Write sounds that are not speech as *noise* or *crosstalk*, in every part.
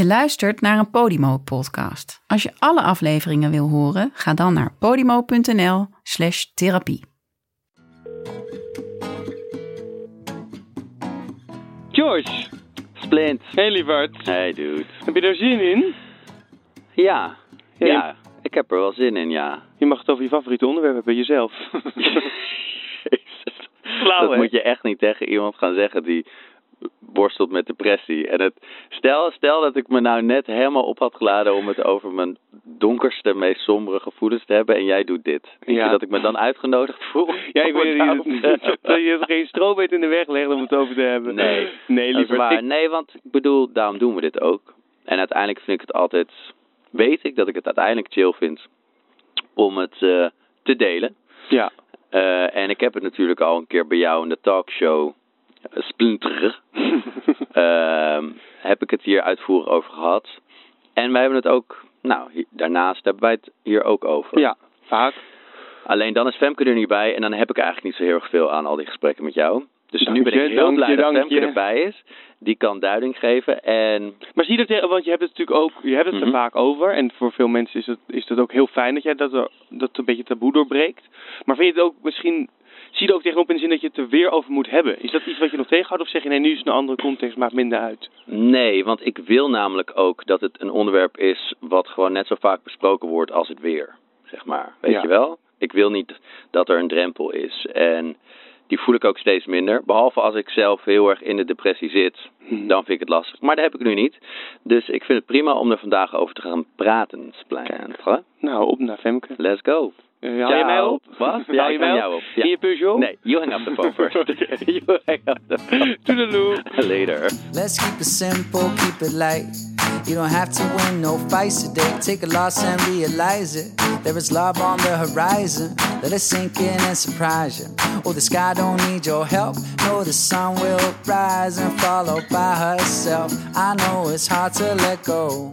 Je luistert naar een Podimo-podcast. Als je alle afleveringen wil horen, ga dan naar podimo.nl slash therapie. George, Splint. hey lieverd. Hey dude. Heb je er zin in? Ja. Ja, Ja, ik heb er wel zin in, ja. Je mag het over je favoriete onderwerp hebben, jezelf. Jezus. *laughs* Flauw, dat hè? moet je echt niet tegen iemand gaan zeggen die worstelt met depressie. En het, stel, stel dat ik me nou net helemaal op had geladen om het over mijn donkerste, meest sombere gevoelens te hebben en jij doet dit. Denk Ja. je dat ik me dan uitgenodigd voel? Ja, ik weet niet dat je er geen strobeet in de weg legt om het over te hebben. Nee, Nee, waar. Ik- Nee, want ik bedoel, daarom doen we dit ook. En uiteindelijk vind ik het altijd, weet ik dat ik het uiteindelijk chill vind om het eh, te delen. Ja. Eh, en ik heb het natuurlijk al een keer bij jou in de talkshow Splinter. *laughs* ehm, heb ik het hier uitvoerig over gehad. En wij hebben het ook, nou, hier- daarnaast hebben wij het hier ook over. ja, vaak. Alleen dan is Femke er niet bij en dan heb ik eigenlijk niet zo heel erg veel aan al die gesprekken met jou. Dus Dank nu ben je, ik heel dank blij je, dat Femke je. erbij is. Die kan duiding geven en Maar zie je dat, want je hebt het natuurlijk ook, je hebt het er Mhm. vaak over. En voor veel mensen is het, is het ook heel fijn dat jij dat, dat een beetje taboe doorbreekt. Maar vind je het ook misschien, zie je er ook tegenop in de zin dat je het er weer over moet hebben? Is dat iets wat je nog tegenhoudt of zeg je nee, nu is het een andere context, maakt minder uit? Nee, want ik wil namelijk ook dat het een onderwerp is wat gewoon net zo vaak besproken wordt als het weer, zeg maar. Weet Ja. je wel? Ik wil niet dat er een drempel is. En die voel ik ook steeds minder. Behalve als ik zelf heel erg in de depressie zit, dan vind ik het lastig. Maar dat heb ik nu niet. Dus ik vind het prima om er vandaag over te gaan praten. Nou, op naar Femke. Let's go. Haal je mij op? Wat? Ja, je mij op? jou op. Ja. In je Peugeot? Nee, you hang up the phone first. *laughs* you hang up the phone. Toedeloe. *laughs* Later. Let's keep it simple, keep it light. You don't have to win no fights today. Take a loss and realize it. There is love on the horizon. Let it sink in and surprise you. Oh, the sky don't need your help. No, the sun will rise and follow by herself. I know it's hard to let go.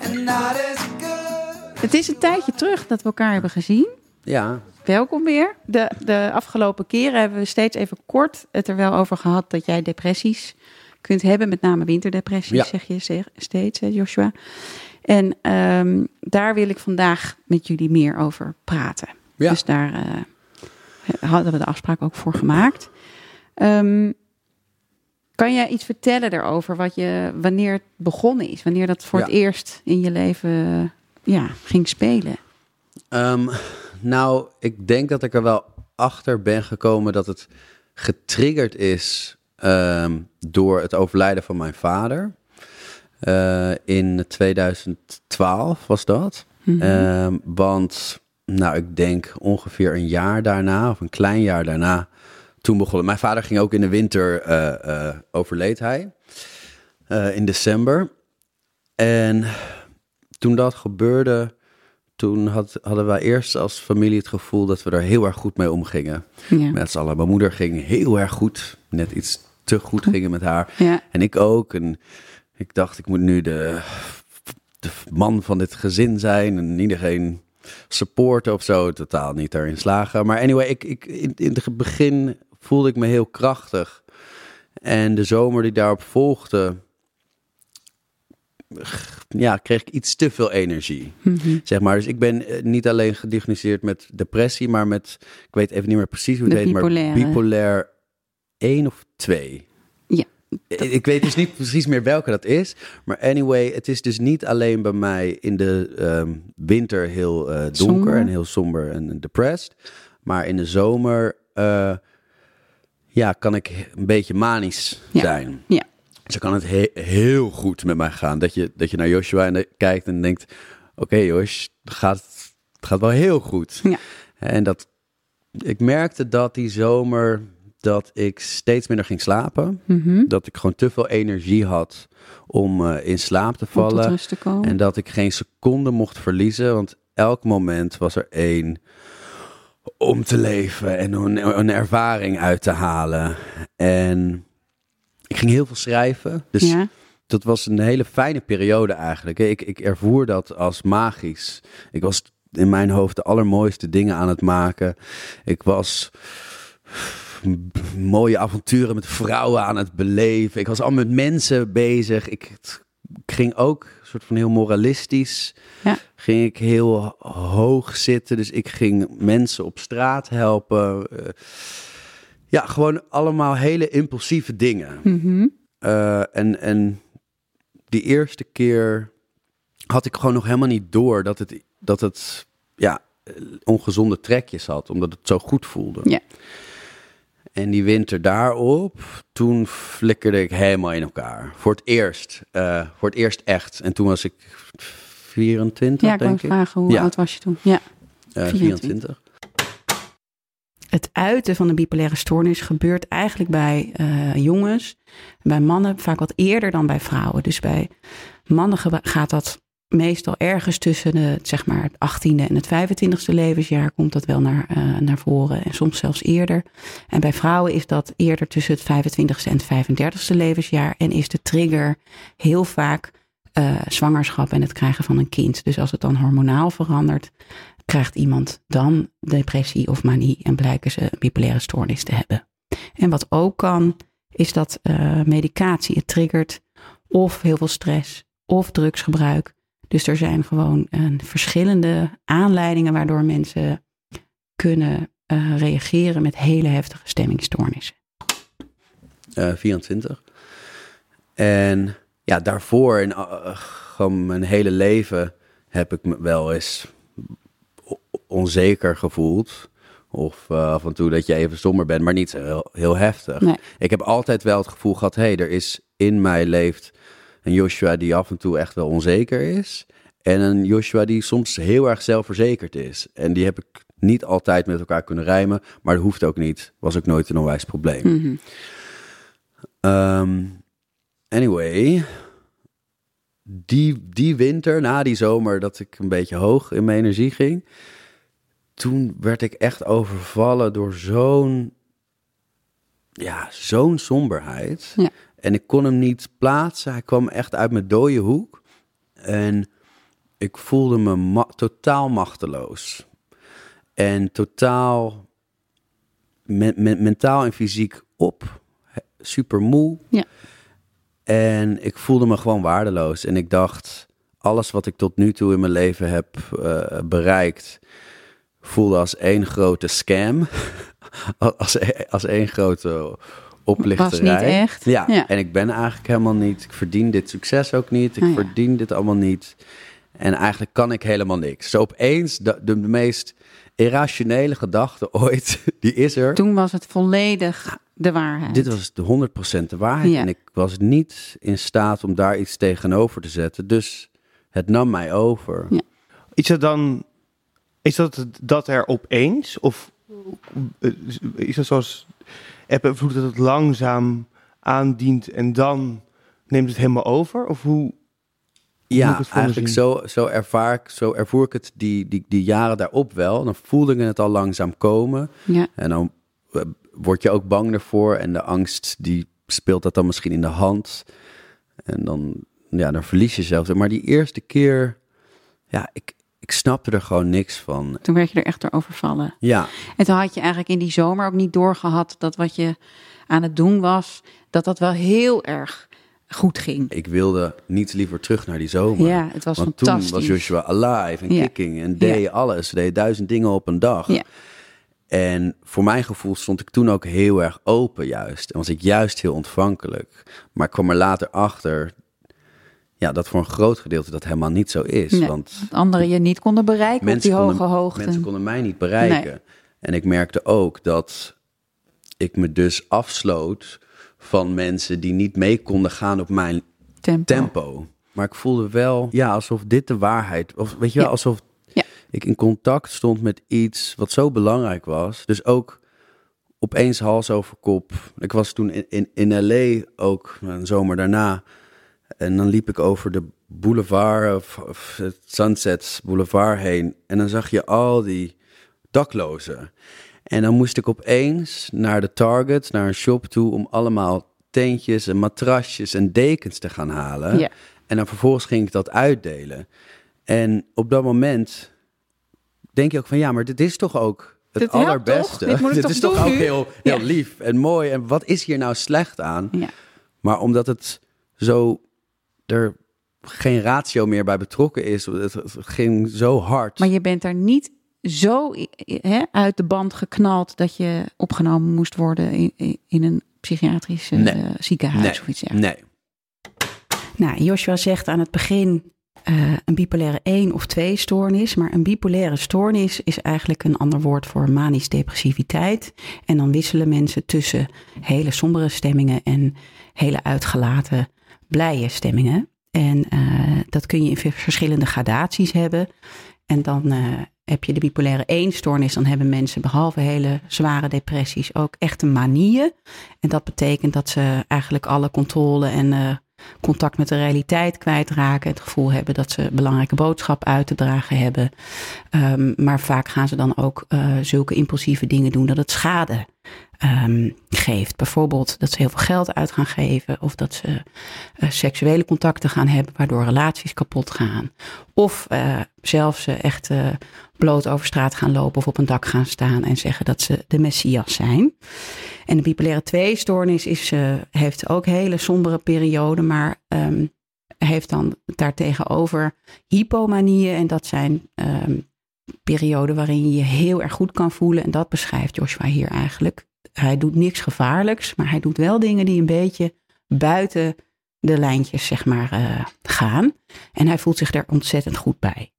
And not as good. Het is een tijdje terug dat we elkaar hebben gezien. Ja, Welkom weer. De, de afgelopen keren hebben we steeds even kort het er wel over gehad dat jij depressies kunt hebben, met name winterdepressies, Ja. zeg je zeg- steeds, hè, Joshua. En ehm, daar wil ik vandaag met jullie meer over praten. Ja. Dus daar eh, hadden we de afspraak ook voor gemaakt. Ehm, kan jij iets vertellen daarover, wat je, wanneer het begonnen is, wanneer dat voor Ja. het eerst in je leven ja, ging spelen? Ehm, nou, ik denk dat ik er wel achter ben gekomen dat het getriggerd is ehm, door het overlijden van mijn vader. Eh, in 2012 was dat. Ehm, want, nou, ik denk ongeveer een jaar daarna, of een klein jaar daarna, toen begon. Mijn vader ging ook in de winter, eh, eh, overleed hij. in december. En toen dat gebeurde, toen had, hadden wij eerst als familie het gevoel dat we er heel erg goed mee omgingen. Ja. Met z'n allen. Mijn moeder ging heel erg goed. Net iets te goed gingen met haar. Ja. En ik ook. En ik dacht, ik moet nu de, de man van dit gezin zijn. En iedereen supporten of zo. Totaal niet daarin slagen. Maar anyway, ik, ik, in, in het begin voelde ik me heel krachtig. En de zomer die daarop volgde, ja, kreeg ik iets te veel energie. Zeg maar. Dus ik ben eh, niet alleen gediagnosticeerd met depressie, maar met, ik weet even niet meer precies hoe het De heet, maar bipolaire. bipolair 1 of 2. Ja. Ik weet dus niet precies meer welke dat is. Maar anyway, het is dus niet alleen bij mij in de ehm, winter heel eh, donker Somber. en heel somber en depressed. Maar in de zomer eh, ja, kan ik een beetje manisch Ja. zijn. Ja. Dan kan het he- heel goed met mij gaan. Dat je, dat je naar Joshua en de- kijkt en denkt... Oké Josh, het gaat, het gaat wel heel goed. Ja. En dat, ik merkte dat die zomer dat ik steeds minder ging slapen. Mhm. Dat ik gewoon te veel energie had om eh, in slaap te vallen. te. En dat ik geen seconde mocht verliezen. Want elk moment was er één om te leven en een, een ervaring uit te halen. En ik ging heel veel schrijven. Dus ja. dat was een hele fijne periode eigenlijk. Ik, ik ervoer dat als magisch. Ik was in mijn hoofd de allermooiste dingen aan het maken. Ik was mooie avonturen met vrouwen aan het beleven. Ik was al met mensen bezig. Ik ik ging ook een soort van heel moralistisch. Ja. Ging ik heel hoog zitten. Dus ik ging mensen op straat helpen. Eh, ja, gewoon allemaal hele impulsieve dingen. Mhm. Eh, en, en die eerste keer had ik gewoon nog helemaal niet door dat het, dat het ja, eh, ongezonde trekjes had, omdat het zo goed voelde. Ja. En die winter daarop, toen flikkerde ik helemaal in elkaar. Voor het eerst. eh, voor het eerst echt. En toen was ik 24, Ja, ik denk ik. vragen, hoe Ja. oud was je toen? Ja. Eh, 24. 24. Het uiten van de bipolaire stoornis gebeurt eigenlijk bij eh, jongens, bij mannen vaak wat eerder dan bij vrouwen. Dus bij mannen gaat dat meestal ergens tussen de, zeg maar, het 18e en het 25e levensjaar komt dat wel naar, eh, naar voren en soms zelfs eerder. En bij vrouwen is dat eerder tussen het 25e en het 35e levensjaar en is de trigger heel vaak eh, zwangerschap en het krijgen van een kind. Dus als het dan hormonaal verandert, krijgt iemand dan depressie of manie en blijken ze bipolaire stoornis te hebben. En wat ook kan, is dat eh, medicatie het triggert of heel veel stress of drugsgebruik. Dus er zijn gewoon eh, verschillende aanleidingen waardoor mensen kunnen eh, reageren met hele heftige stemmingstoornissen. eh 24. En ja, daarvoor in gewoon mijn hele leven heb ik me wel eens onzeker gevoeld. Of eh, af en toe dat je even somber bent, maar niet zo heel, heel heftig. Nee. Ik heb altijd wel het gevoel gehad, hé, hey, er is in mij leeft een Joshua die af en toe echt wel onzeker is. En een Joshua die soms heel erg zelfverzekerd is. En die heb ik niet altijd met elkaar kunnen rijmen, maar dat hoeft ook niet. Was ook nooit een onwijs probleem. Mhm. Ehm, anyway, die, die winter, na die zomer, dat ik een beetje hoog in mijn energie ging, toen werd ik echt overvallen door zo'n, ja, zo'n somberheid. Ja. En ik kon hem niet plaatsen. Hij kwam echt uit mijn dode hoek. En ik voelde me ma- totaal machteloos. En totaal me- me- mentaal en fysiek op. Super moe. Ja. En ik voelde me gewoon waardeloos. En ik dacht, alles wat ik tot nu toe in mijn leven heb eh, bereikt, voelde als één grote scam. *laughs* als, als één grote oplichterij. Was niet echt. Ja. Ja. en ik ben eigenlijk helemaal niet. Ik verdien dit succes ook niet. Ik Ah, ja. verdien dit allemaal niet. En eigenlijk kan ik helemaal niks. Zo opeens, de, de meest irrationele gedachte ooit, *laughs* die is er. Toen was het volledig de waarheid. Dit was de 100% de waarheid. Ja. En ik was niet in staat om daar iets tegenover te zetten. Dus het nam mij over. Ja. Is dat dan, is dat het- dat er opeens? Of eh, is dat zoals eb en vloed dat het langzaam aandient en dan neemt het helemaal over? Of hoe? Ja, eigenlijk zo, zo ervaar ik, zo ervoer ik het die, die, die jaren daarop wel. Dan voelde ik het al langzaam komen. Ja. En dan eh, word je ook bang ervoor. En de angst, die speelt dat dan misschien in de hand. En dan, ja, dan verlies je zelf. Maar die eerste keer, ja, ik, ik snapte er gewoon niks van. Toen werd je er echt door overvallen. Ja, En toen had je eigenlijk in die zomer ook niet doorgehad dat wat je aan het doen was, dat dat wel heel erg goed ging. ik wilde niet liever terug naar die zomer. Ja, het was Want fantastisch. toen was Joshua alive en Ja. kicking en deed Ja. alles. Deed duizend dingen op een dag. Ja. En voor mijn gevoel stond ik toen ook heel erg open juist. En was ik juist heel ontvankelijk. Maar ik kwam er later achter ja, dat voor een groot gedeelte dat helemaal niet zo is. Nee, Want anderen je niet konden bereiken op die hoge konden, hoogte. mensen konden mij niet bereiken. En ik merkte ook dat ik me dus afsloot van mensen die niet mee konden gaan op mijn tempo. tempo. Maar ik voelde wel, ja, alsof dit de waarheid, of weet je wel, Ja. alsof Ja. ik in contact stond met iets wat zo belangrijk was. Dus ook opeens hals over kop. Ik was toen in, in, in LA ook, een zomer daarna. En dan liep ik over de boulevard, of, of het Sunset Boulevard heen. En dan zag je al die daklozen. En dan moest ik opeens naar de Target, naar een shop toe, om allemaal tentjes en matrasjes en dekens te gaan halen. Ja. En dan vervolgens ging ik dat uitdelen. En op dat moment denk je ook van ja, maar dit is toch ook het Dit allerbeste. toch? *laughs* Dit toch is toch ook heel, heel Ja. lief en mooi. En wat is hier nou slecht aan? Ja. Maar omdat het zo er geen ratio meer bij betrokken is. Het, het ging zo hard. Maar je bent daar niet zo hè, uit de band geknald dat je opgenomen moest worden in, in- een psychiatrisch eh, Nee. ziekenhuis nee, of iets dergelijks. nee. Nou, Joshua zegt aan het begin eh, een bipolaire 1 of 2 stoornis. Maar een bipolaire stoornis is eigenlijk een ander woord voor manisch depressiviteit. En dan wisselen mensen tussen hele sombere stemmingen en hele uitgelaten blije stemmingen. En eh, dat kun je in vers- verschillende gradaties hebben. En dan eh, heb je de bipolaire 1 stoornis. Dan hebben mensen behalve hele zware depressies ook echte manieën. En dat betekent dat ze eigenlijk alle controle en eh, contact met de realiteit kwijtraken. Het gevoel hebben dat ze belangrijke boodschap uit te dragen hebben. Ehm, maar vaak gaan ze dan ook zulke impulsieve dingen doen dat het schade ehm, geeft. Bijvoorbeeld dat ze heel veel geld uit gaan geven. Of dat ze eh, seksuele contacten gaan hebben waardoor relaties kapot gaan. Of eh, zelfs eh, echt eh, bloot over straat gaan lopen of op een dak gaan staan en zeggen dat ze de messias zijn. En de bipolaire 2-stoornis is, eh, heeft ook hele sombere perioden, maar ehm, heeft dan daartegenover hypomanieën. En dat zijn ehm, perioden waarin je je heel erg goed kan voelen. En dat beschrijft Joshua hier eigenlijk. Hij doet niks gevaarlijks, maar hij doet wel dingen die een beetje buiten de lijntjes, zeg maar, eh, gaan. En hij voelt zich daar ontzettend goed bij.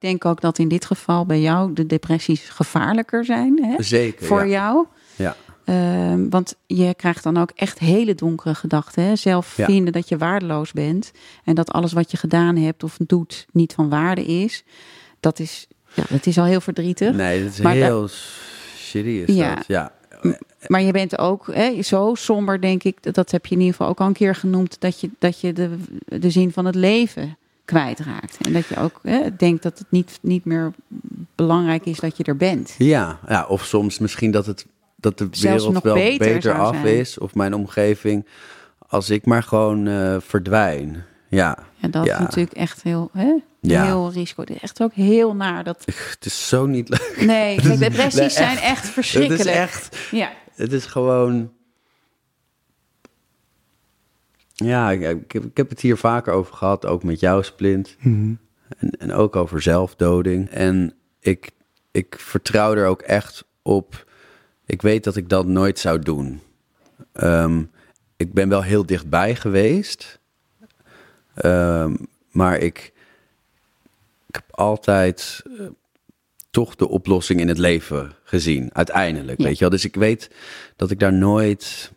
Ik denk ook dat in dit geval bij jou de depressies gevaarlijker zijn hè? Zeker. voor ja. jou. Ja. Ehm, want je krijgt dan ook echt hele donkere gedachten. Hè? Zelf Ja. vinden dat je waardeloos bent. En dat alles wat je gedaan hebt of doet niet van waarde is. Dat is, ja, dat is al heel verdrietig. Nee, dat is Maar heel. Is Ja. dat. ja. Maar je bent ook hè, zo somber, denk ik. dat- heb je in ieder geval ook al een keer genoemd. Dat je, dat je de, de zin van het leven kwijtraakt. En dat je ook hè, denkt dat het niet, niet meer belangrijk is dat je er bent. Ja, ja, of soms misschien dat, het, dat de Zelfs wereld wel beter af zijn. is. Of mijn omgeving. Als ik maar gewoon eh, verdwijn. Ja, En dat Ja. is natuurlijk echt heel, hè, Ja. heel risico. Het is echt ook heel naar dat het is zo niet leuk. Nee, *laughs* kijk, depressies Nee, zijn echt. verschrikkelijk. Het is echt, Ja, het is gewoon... Ja, ik, ik, heb, ik heb het hier vaker over gehad, ook met jou, Splint. En, en ook over zelfdoding. En ik, ik vertrouw er ook echt op. Ik weet dat ik dat nooit zou doen. Ehm, ik ben wel heel dichtbij geweest. Ehm, maar ik, ik heb altijd eh, toch de oplossing in het leven gezien, uiteindelijk. Ja. Weet je wel? Dus ik weet dat ik daar nooit.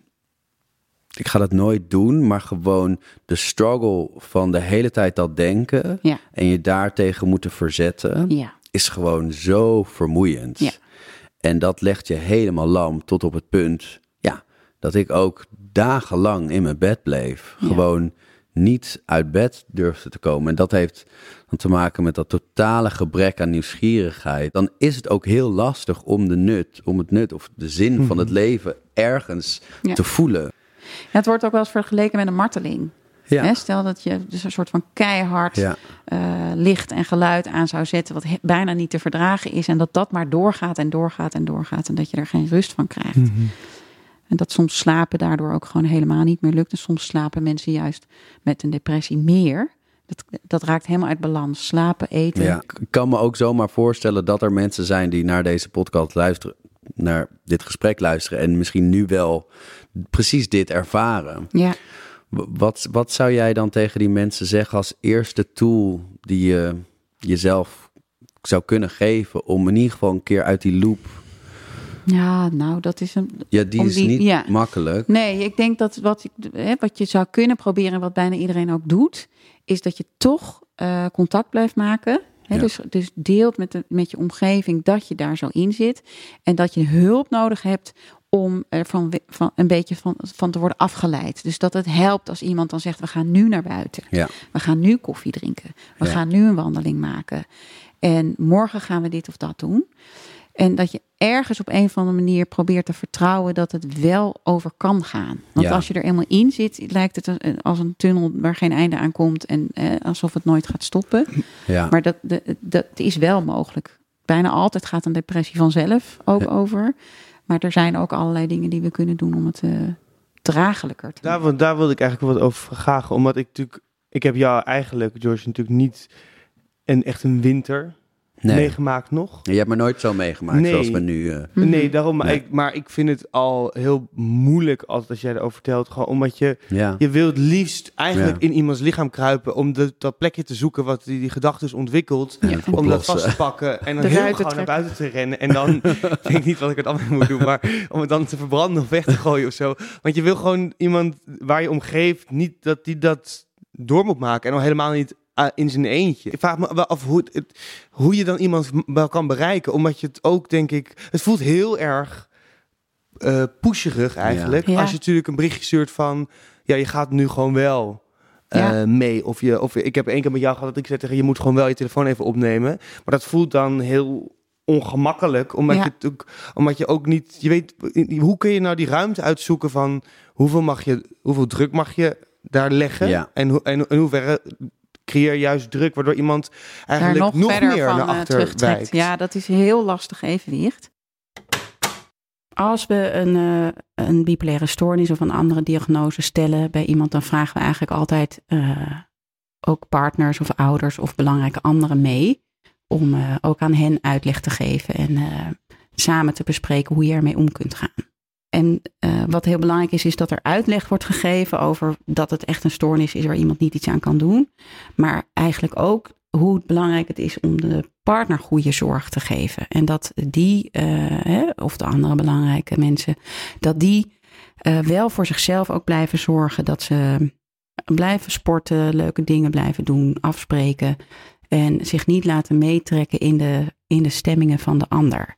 Ik ga dat nooit doen, maar gewoon de struggle van de hele tijd dat denken ja, en je daartegen moeten verzetten, ja. is gewoon zo vermoeiend. Ja. En dat legt je helemaal lam tot op het punt, ja, dat ik ook dagenlang in mijn bed bleef. Gewoon niet uit bed durfde te komen. En dat heeft dan te maken met dat totale gebrek aan nieuwsgierigheid. Dan is het ook heel lastig om de nut, om het nut of de zin van het leven ergens Ja. te voelen. Ja, het wordt ook wel eens vergeleken met een marteling. Ja. Hè, stel dat je dus een soort van keihard Ja. eh, licht en geluid aan zou zetten, wat bijna niet te verdragen is. En dat dat maar doorgaat en doorgaat en doorgaat. En dat je er geen rust van krijgt. En dat soms slapen daardoor ook gewoon helemaal niet meer lukt. En soms slapen mensen juist met een depressie meer. Dat, dat raakt helemaal uit balans. Slapen, eten. Ja, ik kan me ook zomaar voorstellen dat er mensen zijn die naar deze podcast luisteren, naar dit gesprek luisteren en misschien nu wel precies dit ervaren. ja. Wat, wat zou jij dan tegen die mensen zeggen als eerste tool die je jezelf zou kunnen geven om in ieder geval een keer uit die loop. Ja, nou, dat is een. Ja, die is die- niet ja. makkelijk. Nee, ik denk dat wat, ik, hè, wat je zou kunnen proberen, en wat bijna iedereen ook doet, is dat je toch eh, contact blijft maken. Hè, Ja. dus, dus deelt met, de, met je omgeving dat je daar zo in zit. En dat je hulp nodig hebt om er van, van een beetje van, van te worden afgeleid. Dus dat het helpt als iemand dan zegt: we gaan nu naar buiten. Ja, We gaan nu koffie drinken. We Ja. gaan nu een wandeling maken. En morgen gaan we dit of dat doen. En dat je ergens op een of andere manier probeert te vertrouwen dat het wel over kan gaan. Want Ja. als je er eenmaal in zit, lijkt het als een tunnel waar geen einde aan komt en eh, alsof het nooit gaat stoppen. ja. Maar dat, dat is wel mogelijk. Bijna altijd gaat een depressie vanzelf ook Ja. over. Maar er zijn ook allerlei dingen die we kunnen doen om het eh, draaglijker te Daar, maken. wil- daar wilde ik eigenlijk wat over vragen. Omdat ik natuurlijk ik heb jou eigenlijk, George, natuurlijk niet een, echt een winter Nee. meegemaakt nog. Je hebt me nooit zo meegemaakt Nee. zoals we nu... eh, Mhm. Nee, daarom. Maar, Nee. ik, maar ik vind het al heel moeilijk als, als jij erover vertelt. Gewoon omdat je, ja. je wilt liefst eigenlijk Ja. in iemands lichaam kruipen. Om de, dat plekje te zoeken wat die, die gedachten ontwikkelt. En Ja. het Om dat vast te pakken *laughs* en dan heel te gauw naar buiten te rennen. En dan *laughs* weet ik niet wat ik dan mee moet doen. Maar om het dan te verbranden of weg te gooien of zo. Want je wil gewoon iemand waar je om geeft, niet dat die dat door moet maken. En al helemaal niet in zijn eentje. Ik vraag me wel af hoe, het, hoe je dan iemand wel kan bereiken. Omdat je het ook, denk ik... Het voelt heel erg eh pusherig eigenlijk. Ja. Als je natuurlijk een berichtje stuurt van... Ja, je gaat nu gewoon wel eh, mee. Of, je, of ik heb één keer met jou gehad dat ik zei tegen je... je moet gewoon wel je telefoon even opnemen. Maar dat voelt dan heel ongemakkelijk. Omdat, Ja. je, het ook, omdat je ook niet... Je weet, hoe kun je nou die ruimte uitzoeken van... Hoeveel, mag je, hoeveel druk mag je daar leggen? Ja. En, hoe- en in hoeverre creëer juist druk... waardoor iemand Daar eigenlijk nog, nog, verder meer van naar eh, achter terugtrekt. wijkt. Ja, dat is heel lastig evenwicht. Als we een, eh, een bipolaire stoornis of een andere diagnose stellen bij iemand, dan vragen we eigenlijk altijd eh, ook partners of ouders of belangrijke anderen mee. Om ook aan hen uitleg te geven en samen te bespreken hoe je ermee om kunt gaan. En eh, wat heel belangrijk is, is dat er uitleg wordt gegeven over dat het echt een stoornis is waar iemand niet iets aan kan doen. Maar eigenlijk ook hoe belangrijk het is om de partner goede zorg te geven. En dat die, eh, hè, of de andere belangrijke mensen, dat die eh, wel voor zichzelf ook blijven zorgen. Dat ze blijven sporten, leuke dingen blijven doen, afspreken. En zich niet laten meetrekken in de, in de stemmingen van de ander.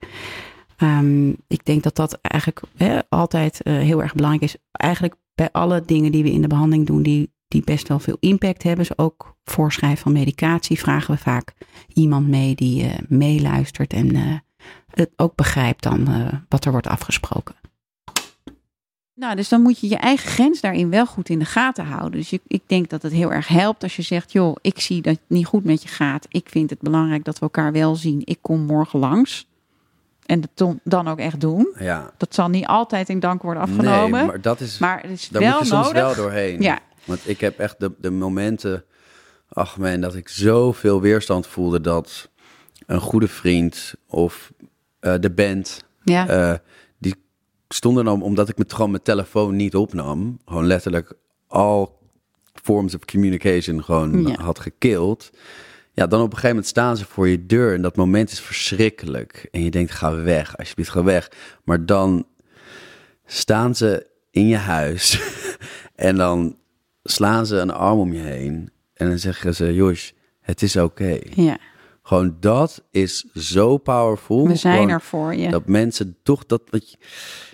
Ehm, ik denk dat dat eigenlijk altijd eh, heel erg belangrijk is. Eigenlijk bij alle dingen die we in de behandeling doen, die, die best wel veel impact hebben. Dus ook voorschrijven van medicatie vragen we vaak iemand mee die eh, meeluistert en eh, het ook begrijpt dan wat er wordt afgesproken. Nou, dus dan moet je je eigen grens daarin wel goed in de gaten houden. Dus ik denk dat het heel erg helpt als je zegt: joh, ik zie dat het niet goed met je gaat. Ik vind het belangrijk dat we elkaar wel zien. Ik kom morgen langs. En dat dan- ook echt doen. Ja. Dat zal niet altijd in dank worden afgenomen. Nee, maar dat is... maar het is Daar wel moet je soms wel doorheen. Ja, Want ik heb echt de, de momenten, ach man, dat ik zoveel weerstand voelde dat een goede vriend of eh, de band, ja. eh, die stonden dan, omdat ik met, gewoon mijn telefoon niet opnam, gewoon letterlijk al forms of communication gewoon Ja. had gekild. Ja, dan op een gegeven moment staan ze voor je deur en dat moment is verschrikkelijk. En je denkt, ga weg, alsjeblieft, ga weg. Maar dan staan ze in je huis *laughs* en dan slaan ze een arm om je heen en dan zeggen ze, Josh, het is oké. ja. Gewoon dat is zo powerful. We zijn Gewoon er voor je. Dat mensen toch dat, je,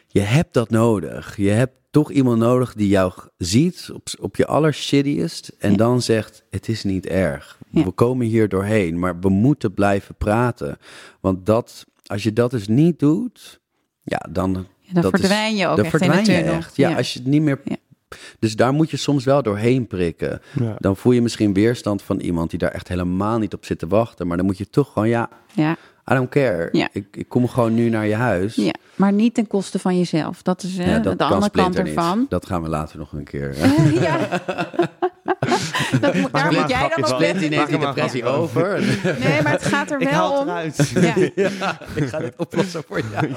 je hebt dat nodig. Je hebt toch iemand nodig die jou ziet op, op je allershittiest en Ja. dan zegt, het is niet erg. Ja. We komen hier doorheen, maar we moeten blijven praten. Want dat, als je dat dus niet doet, ja, dan... Ja, dan dat verdwijn je ook dan echt in de verdwijn je tunnel. echt. Ja, Ja. als je het niet meer... Ja. Dus daar moet je soms wel doorheen prikken. Ja. Dan voel je misschien weerstand van iemand die daar echt helemaal niet op zit te wachten. Maar dan moet je toch gewoon, ja, Ja, I don't care. Ja. Ik, ik kom gewoon nu naar je huis. ja, maar niet ten koste van jezelf. Dat is eh, Ja, dat de andere kant niet. ervan. Dat gaan we later nog een keer. *laughs* Eh, ja. *laughs* dat moet, daar moet jij dan op letten. die neemt die depressie over. *laughs* Nee, maar het gaat er Ik haal wel het om. eruit. Ja. ik ga dit oplossen voor jou.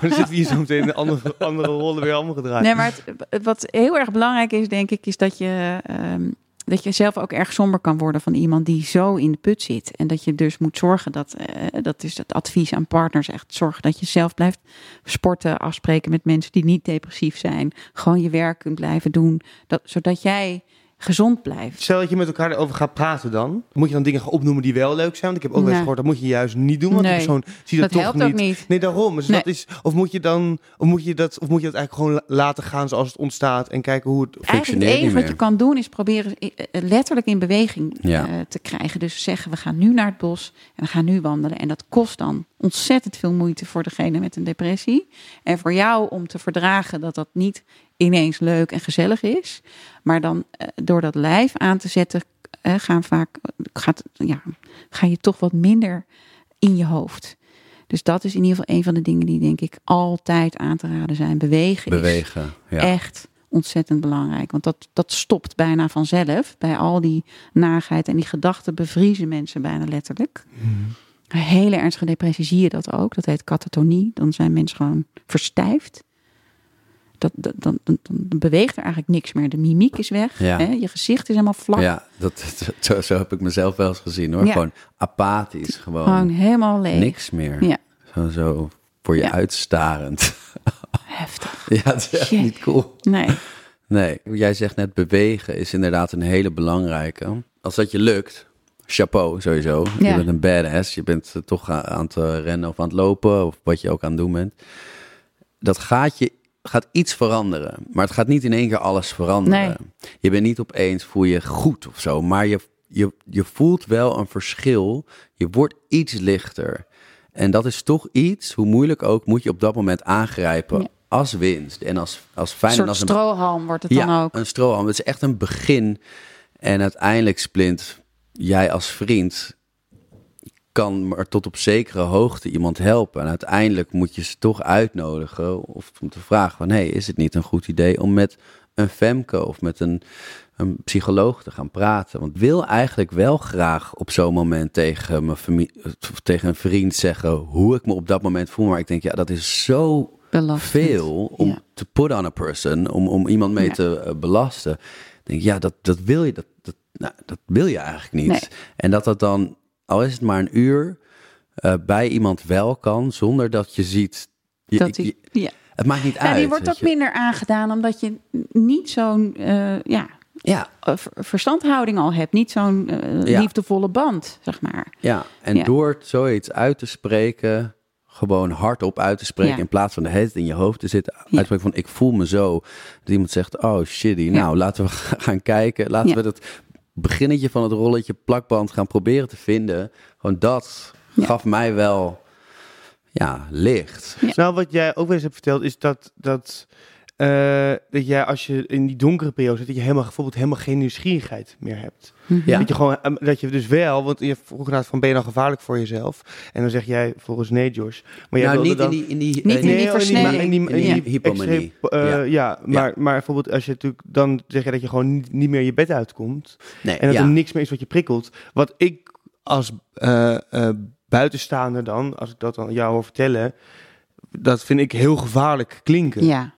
dan zitten we hier zo meteen in de andere, andere rollen weer allemaal gedraaid. Nee, maar het, wat heel erg belangrijk is, denk ik, is dat je, ehm, dat je zelf ook erg somber kan worden van iemand die zo in de put zit. En dat je dus moet zorgen dat, eh, dat is het advies aan partners, echt zorgen dat je zelf blijft sporten, afspreken met mensen die niet depressief zijn. Gewoon je werk kunt blijven doen, dat, zodat jij gezond blijft. Stel dat je met elkaar erover gaat praten dan. Moet je dan dingen gaan opnoemen die wel leuk zijn? Want ik heb ook wel eens gehoord, dat moet je juist niet doen. Want Nee. de persoon ziet Dat dat, toch helpt ook niet. Nee, daarom. Dus Nee. dat is, of moet je dan, of moet je dat, of moet je dat eigenlijk gewoon la- laten gaan zoals het ontstaat en kijken hoe het. Eigenlijk het enige wat je kan doen is proberen eh, eh, letterlijk in beweging Ja. eh, te krijgen. Dus zeggen we gaan nu naar het bos en we gaan nu wandelen. En dat kost dan ontzettend veel moeite voor degene met een depressie. En voor jou om te verdragen dat dat niet ineens leuk en gezellig is. Maar dan eh, door dat lijf aan te zetten eh, gaan vaak, gaat, ja, ga je toch wat minder in je hoofd. Dus dat is in ieder geval een van de dingen die denk ik altijd aan te raden zijn. Bewegen, is Bewegen. Ja. echt ontzettend belangrijk. Want dat, dat stopt bijna vanzelf. Bij al die naagheid en die gedachten bevriezen mensen bijna letterlijk. Een hele ernstige depressie zie je dat ook. Dat heet katatonie. Dan zijn mensen gewoon verstijfd. Dat, dat, dan, dan, dan beweegt er eigenlijk niks meer. De mimiek is weg. Ja. Hè? Je gezicht is helemaal vlak. Ja, dat, zo, zo heb ik mezelf wel eens gezien hoor. Ja. Gewoon apathisch. Gewoon, Gewoon helemaal leeg. niks meer. Ja. Zo, zo voor je Ja. uitstarend. *laughs* Heftig. ja, het is echt niet cool. Nee. Nee, jij zegt net bewegen is inderdaad een hele belangrijke. Als dat je lukt, chapeau sowieso. Ja. Je bent een badass. Je bent eh, toch aan aan het eh, rennen of aan het lopen of wat je ook aan het doen bent. Dat gaat je gaat iets veranderen, maar het gaat niet in één keer alles veranderen. Je bent niet opeens voel je goed of zo, maar je, je, je voelt wel een verschil. Je wordt iets lichter. En dat is toch iets, hoe moeilijk ook, moet je op dat moment aangrijpen Ja. als winst en als, als Een fijn en soort als een strohalm wordt het dan ook. een strohalm. Het is echt een begin. En uiteindelijk, Splint, jij als vriend kan maar tot op zekere hoogte iemand helpen. En uiteindelijk moet je ze toch uitnodigen of om te vragen van... hey, is het niet een goed idee om met een femke of met een, een psycholoog te gaan praten? Want ik wil eigenlijk wel graag op zo'n moment tegen, mijn familie, of tegen een vriend zeggen... hoe ik me op dat moment voel. Maar ik denk, ja, dat is zo Belastend. veel om Ja. te put on a person, om, om iemand mee Ja. te eh, belasten. Ik denk, ja, dat, dat wil je, dat, dat, nou, dat wil je eigenlijk niet. Nee. En dat dat dan, al is het maar een uur, eh, bij iemand wel kan, zonder dat je ziet. Je, Dat je- die, ja. het maakt niet Ja, uit. die wordt ook je. minder aangedaan omdat je niet zo'n eh, ja, Ja, eh, ver- verstandhouding al hebt. Niet zo'n Ja. liefdevolle band, zeg maar. ja. En door zoiets uit te spreken, gewoon hardop uit te spreken, in plaats van de tijd in je hoofd te zitten, uitspreken van ik voel me zo. Dat iemand zegt, oh shitty, nou laten we *laughs* gaan kijken. Laten we dat beginnetje van het rolletje plakband gaan proberen te vinden. Gewoon dat Ja. gaf mij wel, ja, licht. Ja. Nou, wat jij ook wel eens hebt verteld, is dat, dat, eh, dat jij als je in die donkere periode zit, dat je helemaal, bijvoorbeeld helemaal geen nieuwsgierigheid meer hebt. Ja. Dat je gewoon, eh, dat je dus wel, want je vroeg inderdaad van ben je dan gevaarlijk voor jezelf? En dan zeg jij volgens nee, Josh. Maar jij nou, wilde niet dan, in die, in die, Niet eh, in die Nee, oh, in versnelling. in die, in die, In die hypomanie. Ja. ja, maar, maar bijvoorbeeld als je natuurlijk, dan zeg je dat je gewoon niet, niet meer je bed uitkomt. nee, En dat ja. er niks meer is wat je prikkelt. Wat ik als eh, eh, buitenstaander dan, als ik dat dan jou hoor vertellen, dat vind ik heel gevaarlijk klinken. Ja.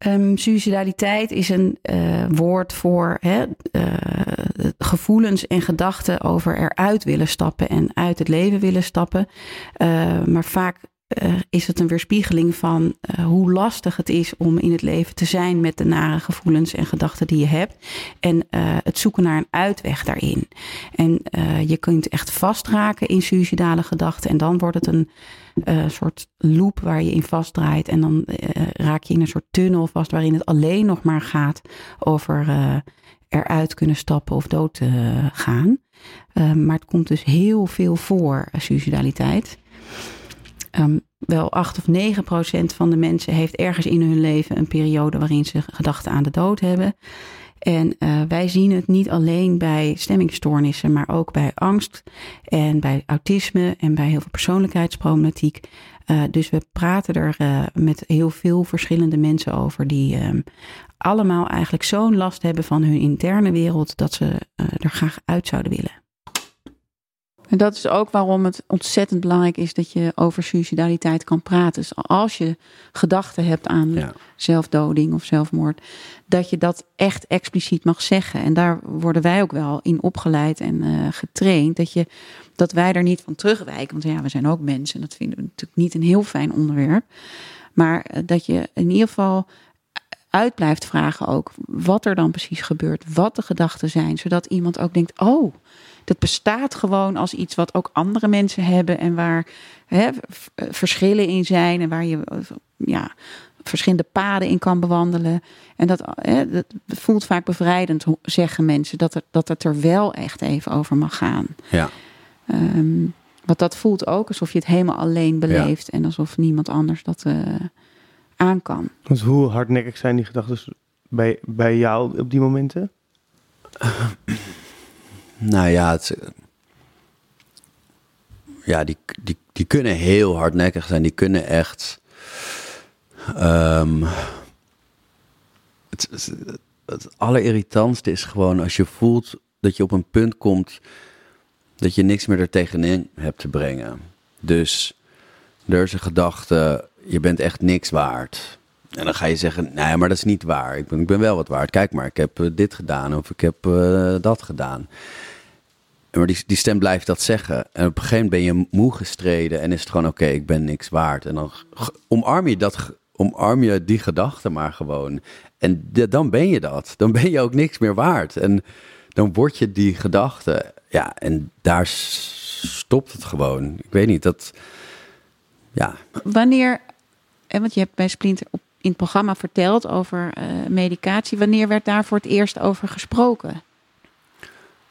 Ehm, suicidaliteit is een eh, woord voor hè, eh, gevoelens en gedachten over eruit willen stappen en uit het leven willen stappen. Eh, maar vaak eh, is het een weerspiegeling van hoe lastig het is om in het leven te zijn met de nare gevoelens en gedachten die je hebt. En het zoeken naar een uitweg daarin. En je kunt echt vastraken in suicidale gedachten. En dan wordt het een eh, soort loop waar je in vastdraait. En dan eh, raak je in een soort tunnel vast waarin het alleen nog maar gaat over eh, eruit kunnen stappen of dood te gaan. Eh, maar het komt dus heel veel voor, suicidaliteit. Ehm, wel 8 of 9 procent van de mensen heeft ergens in hun leven een periode waarin ze gedachten aan de dood hebben. En eh, wij zien het niet alleen bij stemmingstoornissen, maar ook bij angst en bij autisme en bij heel veel persoonlijkheidsproblematiek. Eh, dus we praten er eh, met heel veel verschillende mensen over die ehm, allemaal eigenlijk zo'n last hebben van hun interne wereld dat ze er graag uit zouden willen. En dat is ook waarom het ontzettend belangrijk is dat je over suicidaliteit kan praten. Dus als je gedachten hebt aan Ja. zelfdoding of zelfmoord, dat je dat echt expliciet mag zeggen. En daar worden wij ook wel in opgeleid en eh, getraind. Dat, je, dat wij er niet van terugwijken. Want ja, we zijn ook mensen en dat vinden we natuurlijk niet een heel fijn onderwerp. Maar eh, dat je in ieder geval uit blijft vragen ook wat er dan precies gebeurt, wat de gedachten zijn, zodat iemand ook denkt, oh, dat bestaat gewoon als iets wat ook andere mensen hebben en waar hè, eh, verschillen in zijn en waar je eh, ja, verschillende paden in kan bewandelen. En dat, hè, dat voelt vaak bevrijdend, zeggen mensen, dat, er, dat het er wel echt even over mag gaan. Ja. Ehm, want dat voelt ook alsof je het helemaal alleen beleeft en alsof niemand anders dat eh, aan kan. Want hoe hardnekkig zijn die gedachten bij, bij jou op die momenten? *clears throat* Nou ja, het, ja die, die, die kunnen heel hardnekkig zijn. Die kunnen echt. ehm, het, het, het allerirritantste is gewoon als je voelt dat je op een punt komt dat je niks meer er tegenin hebt te brengen. Dus er is een gedachte, je bent echt niks waard. En dan ga je zeggen, nee, maar dat is niet waar. Ik ben, ik ben wel wat waard. Kijk maar, ik heb eh, dit gedaan of ik heb eh, dat gedaan. Maar die, die stem blijft dat zeggen. En op een gegeven moment ben je moe gestreden en is het gewoon oké, ik ben niks waard. En dan omarm je dat, omarm je die gedachte maar gewoon. En dan ben je dat. Dan ben je ook niks meer waard. En dan word je die gedachte. Ja, en daar stopt het gewoon. Ik weet niet, dat... Ja, Wanneer, en want je hebt bij Splinter op, in het programma verteld over eh, medicatie. Wanneer werd daar voor het eerst over gesproken?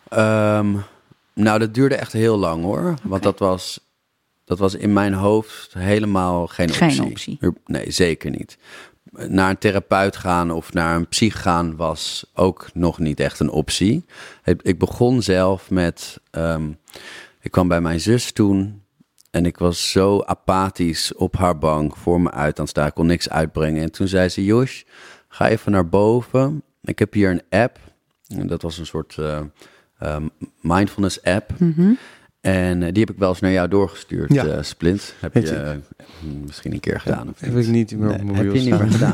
Ehm, nou, dat duurde echt heel lang hoor. Want dat was, dat was in mijn hoofd helemaal geen optie. Geen optie. Nee, zeker niet. Naar een therapeut gaan of naar een psych gaan was ook nog niet echt een optie. Ik, ik begon zelf met. ehm, ik kwam bij mijn zus toen. En ik was zo apathisch op haar bank voor me uit aan het staan. Ik kon niks uitbrengen. En toen zei ze: Josh, ga even naar boven. Ik heb hier een app. En dat was een soort eh, ehm, mindfulness app. En eh, die heb ik wel eens naar jou doorgestuurd, Ja. eh, Splint. Heb Weet je misschien een keer gedaan of Heb ik niet meer op Nee, mijn heb mobiel je niet meer gedaan.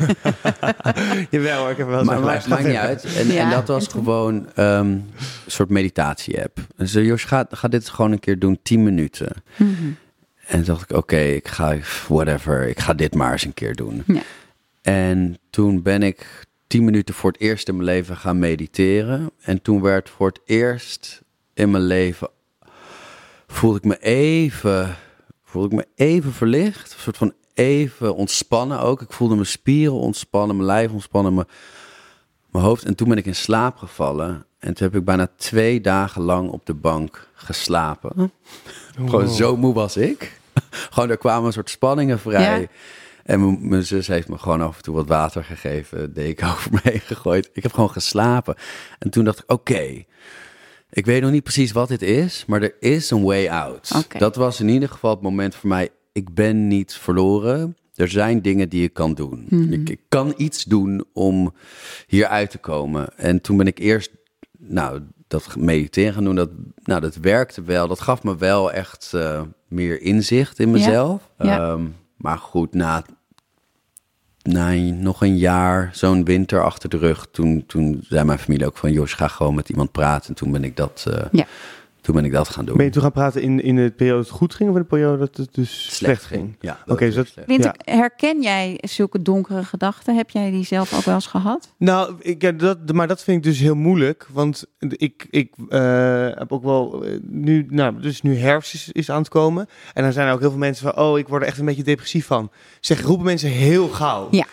*laughs* Jawel, hoor, ik heb wel eens maar maakt niet uit. En, en dat was en toen? gewoon ehm, een soort meditatie-app. En ze, Jos, ga, ga dit gewoon een keer doen, 10 minuten. En toen dacht ik, oké, ik ga, whatever, ik ga dit maar eens een keer doen. Ja. En toen ben ik 10 minuten voor het eerst in mijn leven gaan mediteren. En toen werd voor het eerst in mijn leven, voelde ik me even, voelde ik me even verlicht. Een soort van even ontspannen ook. Ik voelde mijn spieren ontspannen, mijn lijf ontspannen, mijn, mijn hoofd. En toen ben ik in slaap gevallen. En toen heb ik bijna twee dagen lang op de bank geslapen. Gewoon zo moe was ik. *laughs* gewoon, er kwamen een soort spanningen vrij. Ja. En mijn- zus heeft me gewoon af en toe wat water gegeven, deken *laughs* over me heen gegooid. Ik heb gewoon geslapen. En toen dacht ik, oké, ik weet nog niet precies wat dit is, maar er is een way out. Dat was in ieder geval het moment voor mij, ik ben niet verloren. Er zijn dingen die ik kan doen. ik, ik kan iets doen om hier uit te komen. En toen ben ik eerst, nou, dat mediteren gaan doen, dat, nou, dat werkte wel. Dat gaf me wel echt eh, meer inzicht in mezelf. Ja. Ehm, maar goed, na, na nog een jaar, zo'n winter achter de rug, toen, toen zei mijn familie ook van, Jos, ga gewoon met iemand praten. En toen ben ik dat, eh, Ja. Toen ben ik dat gaan doen. Ben je toen gaan praten in, in de periode dat het goed ging of in de periode dat het dus slecht, ging? Ja, Oké, dus dat- slecht. Winter, herken jij zulke donkere gedachten? Heb jij die zelf ook wel eens gehad? Nou, ik, ja, dat, maar dat vind ik dus heel moeilijk. Want ik, ik eh, heb ook wel eh, nu, nou, dus nu herfst is, is aan het komen. En dan zijn er ook heel veel mensen van, oh, ik word er echt een beetje depressief van. Zeg, roepen mensen heel gauw. Ja.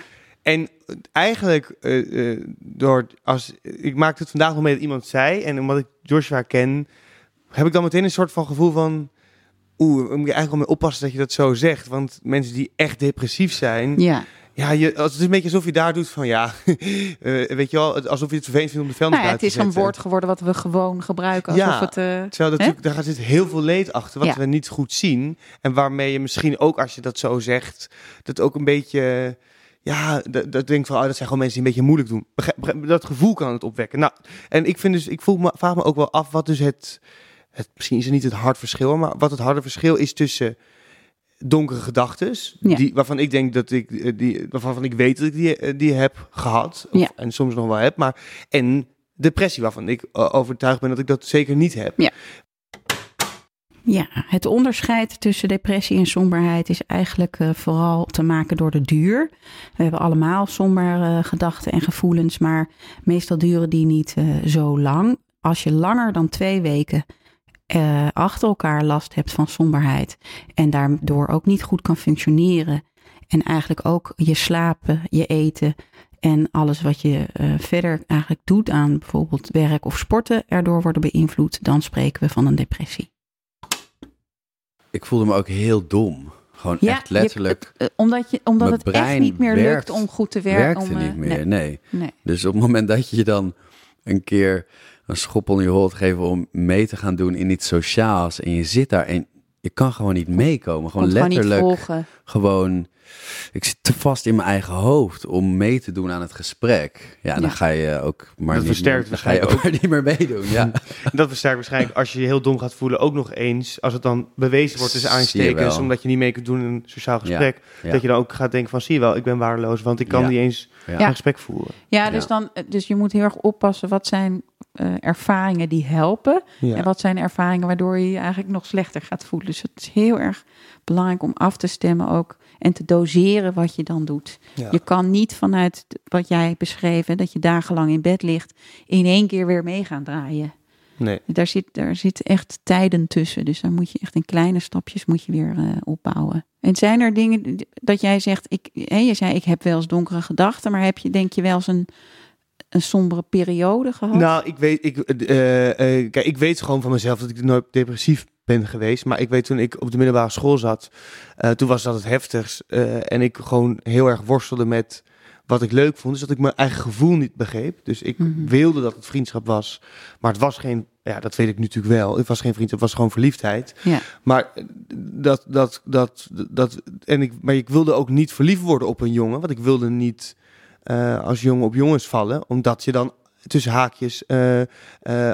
En eigenlijk, eh, eh, door, als, ik maakte het vandaag nog mee dat iemand zei. En omdat ik Joshua ken, heb ik dan meteen een soort van gevoel van... Oeh, moet je eigenlijk wel mee oppassen dat je dat zo zegt. Want mensen die echt depressief zijn... Ja. Ja, je, het is een beetje alsof je daar doet van ja, *laughs* eh, weet je wel, het- alsof je het vervelend vindt om de vuilnis Nou ja, het buiten is te een woord geworden wat we gewoon gebruiken. Ja. Alsof het, eh, Terwijl natuurlijk, daar zit heel veel leed achter, wat Ja. we niet goed zien. En waarmee je misschien ook, als je dat zo zegt, dat ook een beetje... Ja, dat, dat denk ik van, oh, dat zijn gewoon mensen die een beetje moeilijk doen. Begrijp- dat gevoel kan het opwekken. Nou, en ik vind dus, ik voel me, vraag me ook wel af wat dus het, het, misschien is het niet het hard verschil, maar wat het harde verschil is tussen donkere gedachten, Ja. die waarvan ik denk dat ik eh, die, waarvan ik weet dat ik die, eh, die heb gehad, of- Ja. en soms nog wel heb, maar en depressie waarvan ik eh, overtuigd ben dat ik dat zeker niet heb. Ja, het onderscheid tussen depressie en somberheid is eigenlijk vooral te maken door de duur. We hebben allemaal somber eh, gedachten en gevoelens, maar meestal duren die niet zo lang. Als je langer dan twee weken eh, achter elkaar last hebt van somberheid en daardoor ook niet goed kan functioneren en eigenlijk ook je slapen, je eten en alles wat je eh, verder eigenlijk doet aan bijvoorbeeld werk of sporten erdoor worden beïnvloed, dan spreken we van een depressie. Ik voelde me ook heel dom. Gewoon echt je- letterlijk. eh, omdat je, omdat het echt niet meer werkt- lukt om goed te werken. werkte om, niet meer, Nee, nee. nee. Dus op het moment dat je je dan een keer een schop onder je holt geven om mee te gaan doen in iets sociaals en je zit daar en je kan gewoon niet meekomen. Gewoon letterlijk volgen. gewoon ik zit te vast in mijn eigen hoofd om mee te doen aan het gesprek. Ja, dan Ja. ga je ook maar Dat niet, versterkt dan ga je ook maar niet meer meedoen. Ja. *laughs* Dat versterkt waarschijnlijk als je je heel dom gaat voelen ook nog eens. Als het dan bewezen wordt tussen je aanstekens, omdat je niet mee kunt doen in een sociaal gesprek. ja. Dat je dan ook gaat denken van zie je wel, ik ben waardeloos, want ik kan Ja. niet eens Ja. een gesprek voeren. Ja, dus. Dan, dus je moet heel erg oppassen. Wat zijn eh, ervaringen die helpen? Ja. En wat zijn ervaringen waardoor je je eigenlijk nog slechter gaat voelen? Dus het is heel erg belangrijk om af te stemmen ook. En te doseren wat je dan doet. Ja. Je kan niet vanuit wat jij beschreven, dat je dagenlang in bed ligt, in één keer weer mee gaan draaien. Nee. Daar zit, daar zit echt tijden tussen. Dus dan moet je echt in kleine stapjes moet je weer eh, opbouwen. En zijn er dingen dat jij zegt, ik, hè, je zei ik heb wel eens donkere gedachten, maar heb je denk je wel eens een, een sombere periode gehad? Nou, ik weet, ik, eh, eh, kijk, ik weet gewoon van mezelf dat ik nooit depressief ben geweest. Maar ik weet toen ik op de middelbare school zat, eh, toen was dat het heftigst. eh, en ik gewoon heel erg worstelde met wat ik leuk vond. Dus dat ik mijn eigen gevoel niet begreep. Dus ik Mhm. wilde dat het vriendschap was. Maar het was geen, ja, dat weet ik nu natuurlijk wel. Het was geen vriendschap, het was gewoon verliefdheid. Ja. Maar eh, dat, dat, dat, dat, en ik, maar ik wilde ook niet verliefd worden op een jongen. Want ik wilde niet eh, als jongen op jongens vallen. Omdat je dan tussen haakjes eh, eh,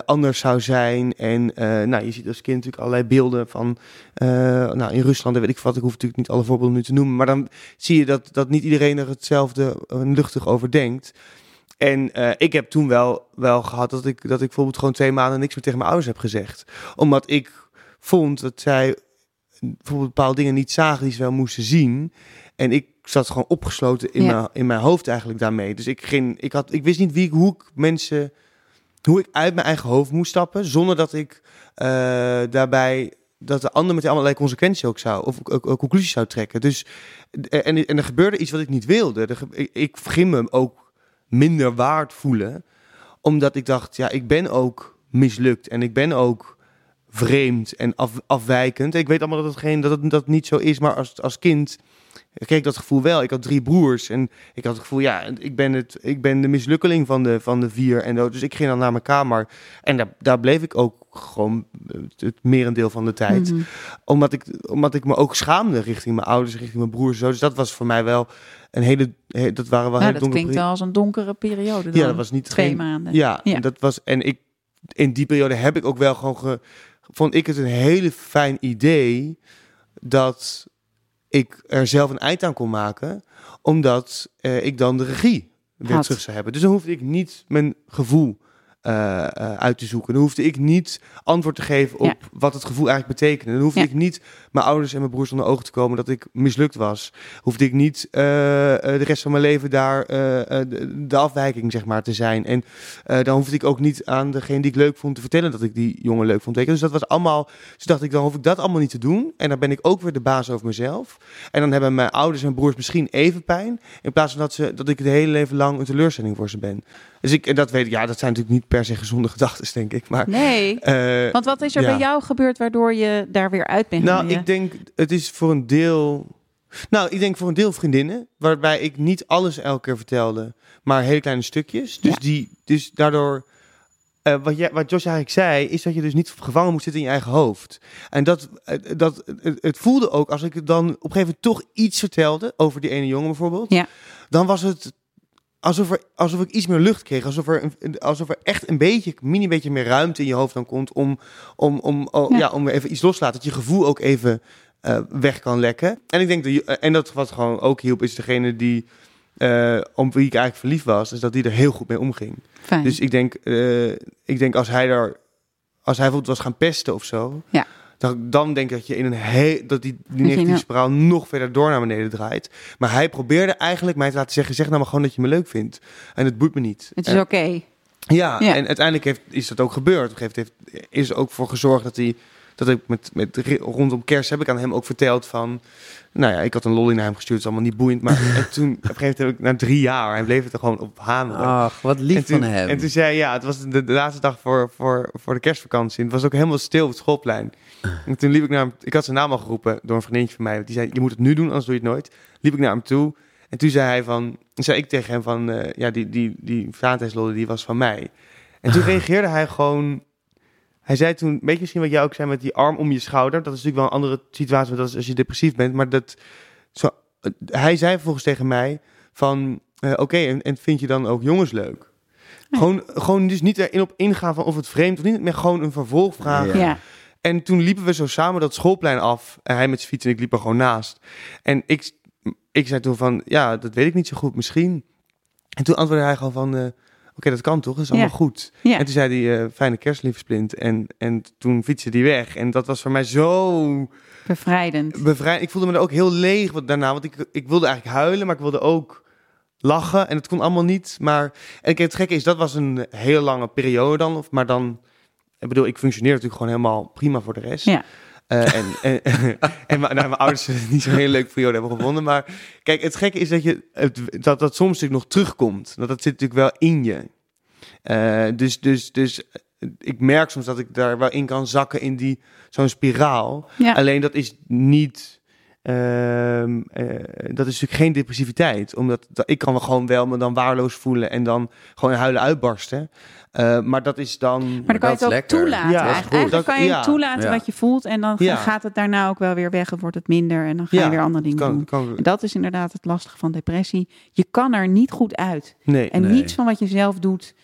anders zou zijn. En eh, nou, je ziet als kind natuurlijk allerlei beelden van... eh, nou, in Rusland, weet ik wat, ik hoef natuurlijk niet alle voorbeelden nu te noemen. Maar dan zie je dat, dat niet iedereen er hetzelfde eh, luchtig over denkt. En eh, ik heb toen wel, wel gehad dat ik, dat ik bijvoorbeeld gewoon twee maanden niks meer tegen mijn ouders heb gezegd. Omdat ik vond dat zij bijvoorbeeld bepaalde dingen niet zagen die ze wel moesten zien. En ik zat gewoon opgesloten in, Ja. mijn, in mijn hoofd eigenlijk daarmee. Dus ik, ging, ik, had, ik wist niet wie, hoe ik mensen... Hoe ik uit mijn eigen hoofd moest stappen, zonder dat ik eh, daarbij dat de ander met allerlei consequenties ook zou, of ook, ook conclusies zou trekken. Dus, eh, en, en er gebeurde iets wat ik niet wilde. Er, ik, ik ging me ook minder waard voelen, omdat ik dacht, ja, ik ben ook mislukt en ik ben ook vreemd en af, afwijkend. Ik weet allemaal dat het, geen, dat het dat niet zo is, maar als, als kind kreeg ik dat gevoel wel. Ik had drie broers en ik had het gevoel, ja, ik ben, het, ik ben de mislukkeling van de, van de vier. En zo. dus ik ging dan naar mijn kamer en daar, daar bleef ik ook gewoon het, het merendeel van de tijd. Mhm. Omdat, ik, omdat ik me ook schaamde richting mijn ouders, richting mijn broers. Zo. Dus dat was voor mij wel een hele, he- dat waren wel Nou, hele dat donkere klinkt wel als een donkere periode. Dan. Ja, dat was niet twee geen- maanden. ja, Ja. en dat was en ik in die periode heb ik ook wel gewoon ge, vond ik het een hele fijn idee dat ik er zelf een eind aan kon maken, omdat eh, ik dan de regie weer Had. terug zou hebben. Dus dan hoefde ik niet mijn gevoel eh, eh, uit te zoeken. Dan hoefde ik niet antwoord te geven op Ja. wat het gevoel eigenlijk betekende. Dan hoefde Ja. ik niet mijn ouders en mijn broers onder ogen te komen dat ik mislukt was. Hoefde ik niet eh, eh, de rest van mijn leven daar eh, de, de afwijking zeg maar te zijn. En dan hoefde ik ook niet aan degene die ik leuk vond te vertellen dat ik die jongen leuk vond. Dus dat was allemaal. Dus dacht ik, dan hoef ik dat allemaal niet te doen. En dan ben ik ook weer de baas over mezelf. En dan hebben mijn ouders en broers misschien even pijn. In plaats van dat, ze, dat ik het hele leven lang een teleurstelling voor ze ben. Dus ik, en dat weet ik, ja, dat zijn natuurlijk niet per se gezonde *laughs* gedachten, denk ik. Maar. Nee, want wat is er ja. bij jou gebeurd waardoor je daar weer uit bent nou? Ik denk, het is voor een deel. Nou, ik denk voor een deel vriendinnen, waarbij ik niet alles elke keer vertelde, maar hele kleine stukjes. Dus, Ja. die, dus daardoor, eh, wat, jij, wat Jos eigenlijk zei, is dat je dus niet gevangen moet zitten in je eigen hoofd. En dat, eh, dat het, voelde ook, als ik het dan op een gegeven moment toch iets vertelde, over die ene jongen bijvoorbeeld, Ja. dan was het alsof, er, alsof ik iets meer lucht kreeg. Alsof er, alsof er echt een beetje, mini beetje meer ruimte in je hoofd dan komt om, om, om, Ja. ja. om weer even iets los te laten. Dat je gevoel ook even eh, weg kan lekken. En ik denk dat, en dat wat gewoon ook hielp, is degene die, eh, om wie ik eigenlijk verliefd was, is dat die er heel goed mee omging. Fijn. Dus ik denk, eh, ik denk als hij daar, als hij bijvoorbeeld was gaan pesten of zo, Ja. Dan, dan denk ik dat je in een heel, dat die, die negatieve spiraal nog verder door naar beneden draait. Maar hij probeerde eigenlijk mij te laten zeggen, zeg nou maar gewoon dat je me leuk vindt. En het boeit me niet. het is oké. ja, Ja. en uiteindelijk heeft, is dat ook gebeurd. Op een gegeven moment heeft, is er ook voor gezorgd dat hij... Dat ik met, met rondom kerst heb ik aan hem ook verteld van... Nou ja, ik had een lolly naar hem gestuurd. Het is allemaal niet boeiend. Maar *laughs* en toen, op een gegeven moment heb ik na drie jaar... Hij bleef het er gewoon op hameren. Ach, wat lief toen, van hem. En toen zei hij, ja, het was de, de laatste dag voor, voor, voor de kerstvakantie. Het was ook helemaal stil op het schoolplein. En toen liep ik naar hem... Ik had zijn naam al geroepen door een vriendinnetje van mij. Die zei, je moet het nu doen, anders doe je het nooit. Liep ik naar hem toe. En toen zei hij van... Zei ik tegen hem van... eh, ja, die, die, die Valentijnslolly, die was van mij. En toen *laughs* reageerde hij gewoon... Hij zei toen, een beetje misschien wat jij ook zei met die arm om je schouder. Dat is natuurlijk wel een andere situatie dan als je depressief bent. Maar dat, zo, eh, hij zei volgens tegen mij van, eh, oké, en, en vind je dan ook jongens leuk? Ja. Gewoon, gewoon dus niet erin op ingaan van of het vreemd of niet, maar gewoon een vervolgvraag. Ja. Ja. En toen liepen we zo samen dat schoolplein af. En hij met zijn fiets en ik liep er gewoon naast. En ik, ik zei toen van, ja, dat weet ik niet zo goed, misschien. En toen antwoordde hij gewoon van, eh, oké, dat kan toch, dat is allemaal Ja. goed. Ja. En toen zei hij, eh, fijne kerstliefsplint. En, en toen fietste hij weg. En dat was voor mij zo Bevrijdend. bevrijdend. Ik voelde me er ook heel leeg wat daarna. Want ik, ik wilde eigenlijk huilen, maar ik wilde ook lachen. En het kon allemaal niet. Maar en het gekke is, dat was een hele lange periode dan. Of, maar dan, ik bedoel, ik functioneer natuurlijk gewoon helemaal prima voor de rest. Ja. Eh, en en, *laughs* nou, mijn ouders het niet zo'n hele leuke periode hebben gevonden. Maar kijk, het gekke is dat, je, het, dat dat soms natuurlijk nog terugkomt. Want dat zit natuurlijk wel in je. Eh, dus, dus, dus eh, ik merk soms dat ik daar wel in kan zakken in die zo'n spiraal. Ja. Alleen dat is niet. ehm, eh, dat is natuurlijk geen depressiviteit. Omdat dat, ik kan me gewoon wel me dan waarloos voelen en dan gewoon huilen uitbarsten. Eh, maar dat is dan. Maar dan kan je het ook lekker. toelaten. Ja, eigenlijk goed. eigenlijk Dat- kan je ja. toelaten Ja. wat je voelt. En dan Ja. gaat het daarna ook wel weer weg. En wordt het minder. En dan ga je Ja, weer andere dingen kan, doen. kan, En dat is inderdaad het lastige van depressie. Je kan er niet goed uit. nee. En Nee. niets van wat je zelf doet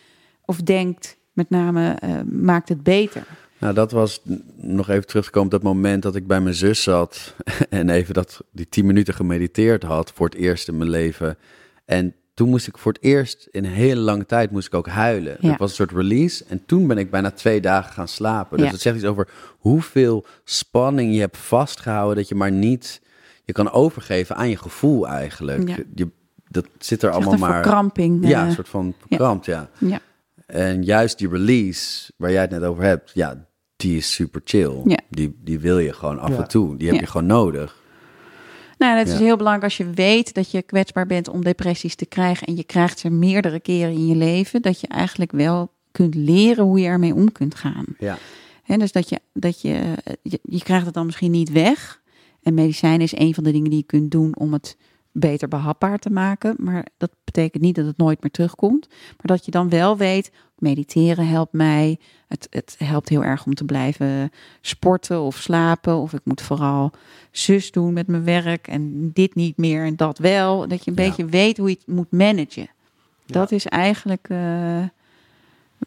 of denkt, met name, eh, maakt het beter. Nou, dat was nog even teruggekomen op dat moment dat ik bij mijn zus zat *laughs* en even dat die tien minuten gemediteerd had voor het eerst in mijn leven. En toen moest ik voor het eerst in een hele lange tijd moest ik ook huilen. Ja. Het was een soort release en toen ben ik bijna twee dagen gaan slapen. Dus Ja. het zegt iets over hoeveel spanning je hebt vastgehouden dat je maar niet je kan overgeven aan je gevoel eigenlijk. Ja. Je, dat zit er allemaal maar verkramping. ja, eh, een soort van verkrampt, ja. ja. En juist die release waar jij het net over hebt, ja, die is super chill. Die, die wil je gewoon af en toe. Die heb je gewoon nodig. Nou, dat is Ja. heel belangrijk als je weet dat je kwetsbaar bent om depressies te krijgen. En je krijgt ze meerdere keren in je leven. Dat je eigenlijk wel kunt leren hoe je ermee om kunt gaan. Ja. Hè, dus dat je, dat je, je, je krijgt het dan misschien niet weg. En medicijnen is een van de dingen die je kunt doen om het beter behapbaar te maken. Maar dat betekent niet dat het nooit meer terugkomt. Maar dat je dan wel weet, mediteren helpt mij. Het, het helpt heel erg om te blijven sporten of slapen. Of ik moet vooral zus doen met mijn werk en dit niet meer en dat wel. Dat je een Ja. beetje weet hoe je het moet managen. Dat is eigenlijk eh,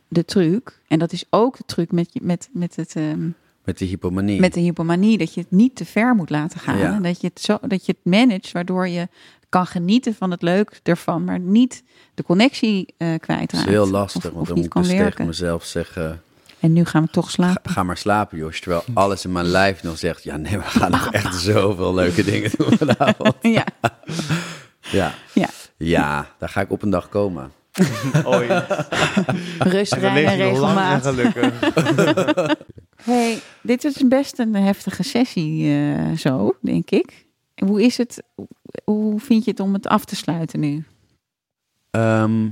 de truc. En dat is ook de truc met, je- met, met, het, ehm, Met die hypomanie. met de hypomanie. Dat je het niet te ver moet laten gaan. Ja. En dat je, het zo, dat je het managt waardoor je kan genieten van het leuk ervan. Maar niet de connectie eh dat kwijtraakt. is heel lastig, Of, want of dan moet ik dus tegen werken. mezelf zeggen... En nu gaan we toch slapen. ga maar slapen, Jos. Terwijl alles in mijn lijf nog zegt... Ja, nee, we gaan nog echt zoveel leuke dingen doen vanavond. *laughs* ja. Ja. Ja. ja, daar ga ik op een dag komen. Oei. Rust, En dan rein en leef je nog lang en regelmaat. gelukkig. *laughs* Hey, dit is best een heftige sessie eh, zo, denk ik. Hoe is het? Hoe vind je het om het af te sluiten nu? Ehm,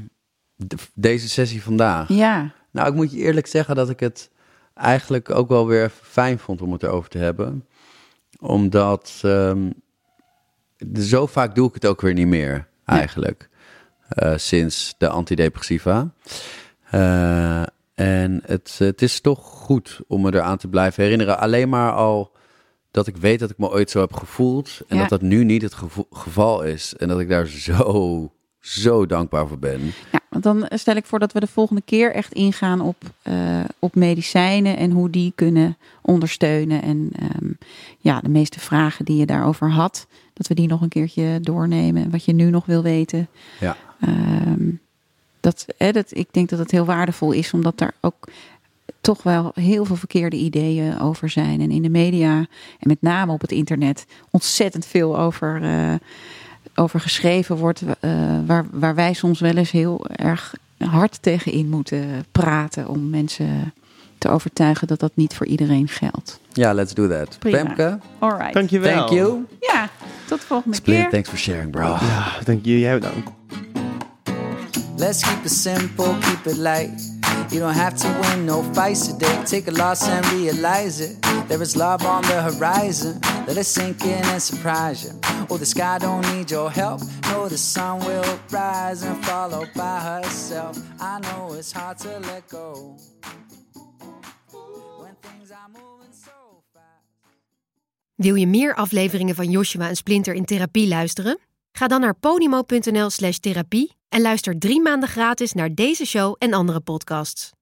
de- deze sessie vandaag. Ja, Nou, ik moet je eerlijk zeggen dat ik het eigenlijk ook wel weer fijn vond om het erover te hebben. Omdat ehm, zo vaak doe ik het ook weer niet meer, eigenlijk. Eh, sinds de antidepressiva. Eh, en het, het is toch goed om me eraan te blijven herinneren. Alleen maar al dat ik weet dat ik me ooit zo heb gevoeld. En Ja. dat dat nu niet het gevo- geval is. En dat ik daar zo, zo dankbaar voor ben. ja, want dan stel ik voor dat we de volgende keer echt ingaan op, eh, op medicijnen en hoe die kunnen ondersteunen. En ehm, ja, de meeste vragen die je daarover had, dat we die nog een keertje doornemen. En wat je nu nog wil weten. Ja. Ehm, dat, hè, dat, ik denk dat het heel waardevol is, omdat er ook toch wel heel veel verkeerde ideeën over zijn. En in de media, en met name op het internet, ontzettend veel over, eh, over geschreven wordt. eh, waar, waar wij soms wel eens heel erg hard tegenin moeten praten om mensen te overtuigen dat dat niet voor iedereen geldt. Ja, let's do that. Prima. Femke, Alright. Dankjewel. thank you. Ja, tot de volgende Split, keer. thanks for sharing, bro. Ja, dank je. Jij bedankt. Let's keep it simple, keep it light. You don't have to win no fights today. Take a loss and realize it. There is love on the horizon. Let it sink in and surprise you. Oh, the sky don't need your help. No, the sun will rise and follow by herself. I know it's hard to let go. When things are moving so Wil je meer afleveringen van Joshua en Splinter in therapie luisteren? Ga dan naar podimo.nl slash therapie en luister drie maanden gratis naar deze show en andere podcasts.